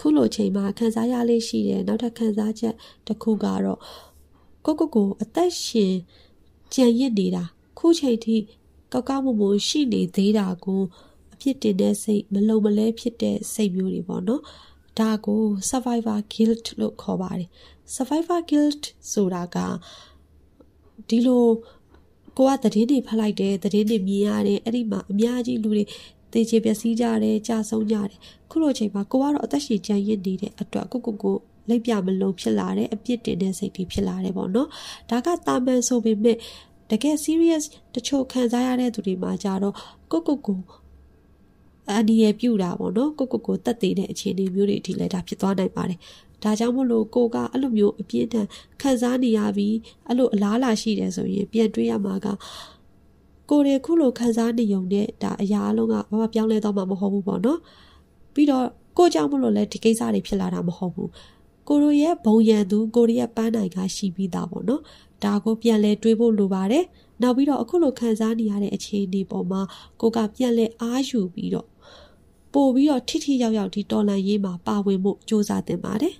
ခုလိုချိန်မှာခံစားရလေးရှိတယ်နောက်ထပ်ခံစားချက်တစ်ခုကတော့ကိုကိုကိုအသက်ရှင်ကြံရစ်နေတာခုချိန်ထိကောက်ကောက်မမရှိနေသေးတာကိုအဖြစ်တင်တဲ့စိတ်မလုံမလဲဖြစ်တဲ့စိတ်မျိုးတွေပေါ့နော်ဒါကို survivor guilt လို့ခေါ်ပါတယ် survivor guilt ဆိုတာကဒီလိုကိုကသတင်းတွေဖတ်လိုက်တယ်သတင်းတွေမြင်ရတယ်အဲ့ဒီမှာအများကြီးလူတွေ တေချေပျက်စီးကြတယ်ကြာဆုံးကြတယ်ခုလိုချိန်မှာကိုကတော့အသက်ရှင်ကြံရစ်နေတဲ့အတွက်ကိုကိုကိုလက်ပြမလုံးဖြစ်လာတယ်အပြစ်တင်တဲ့စိတ်တွေဖြစ်လာတယ်ပေါ့နော်ဒါကတာမန်ဆိုပေမဲ့တကယ် serious တချို့ခံစားရတဲ့သူတွေမှာကြတော့ကိုကိုကိုအန်ဒီရပြူတာပေါ့နော်ကိုကိုကိုတက်သေးတဲ့အခြေအနေမျိုးတွေအထိလည်းဒါဖြစ်သွားနိုင်ပါတယ်ဒါကြောင့်မို့လို့ကိုကအဲ့လိုမျိုးအပြင်းထန်ခံစားနေရပြီးအဲ့လိုအလားလာရှိတယ်ဆိုရင်ပြန်တွေးရမှာက ကိုရီခုလိုခံစားနေုံနဲ့ဒါအရာအလုံးကဘာမှပြောင်းလဲတော့မှာမဟုတ်ဘူးပေါ့နော်ပြီးတော့ကိုကြောင့်မလို့လဲဒီကိစ္စတွေဖြစ်လာတာမဟုတ်ဘူးကိုရိုရဲ့ဘုံရန်သူကိုရီးယားပန်းနိုင်ကရှိပြီးသားပေါ့နော်ဒါကိုပြန်လဲတွေးဖို့လိုပါတယ်နောက်ပြီးတော့အခုလိုခံစားနေရတဲ့အခြေအနေပေါ်မှာကိုကပြန်လဲအားယူပြီးတော့ပို့ပြီးတော့ထိထိရောက်ရောက်ဒီတော်လန်ရေးမှာပါဝင်မှုစ조사တင်ပါတယ်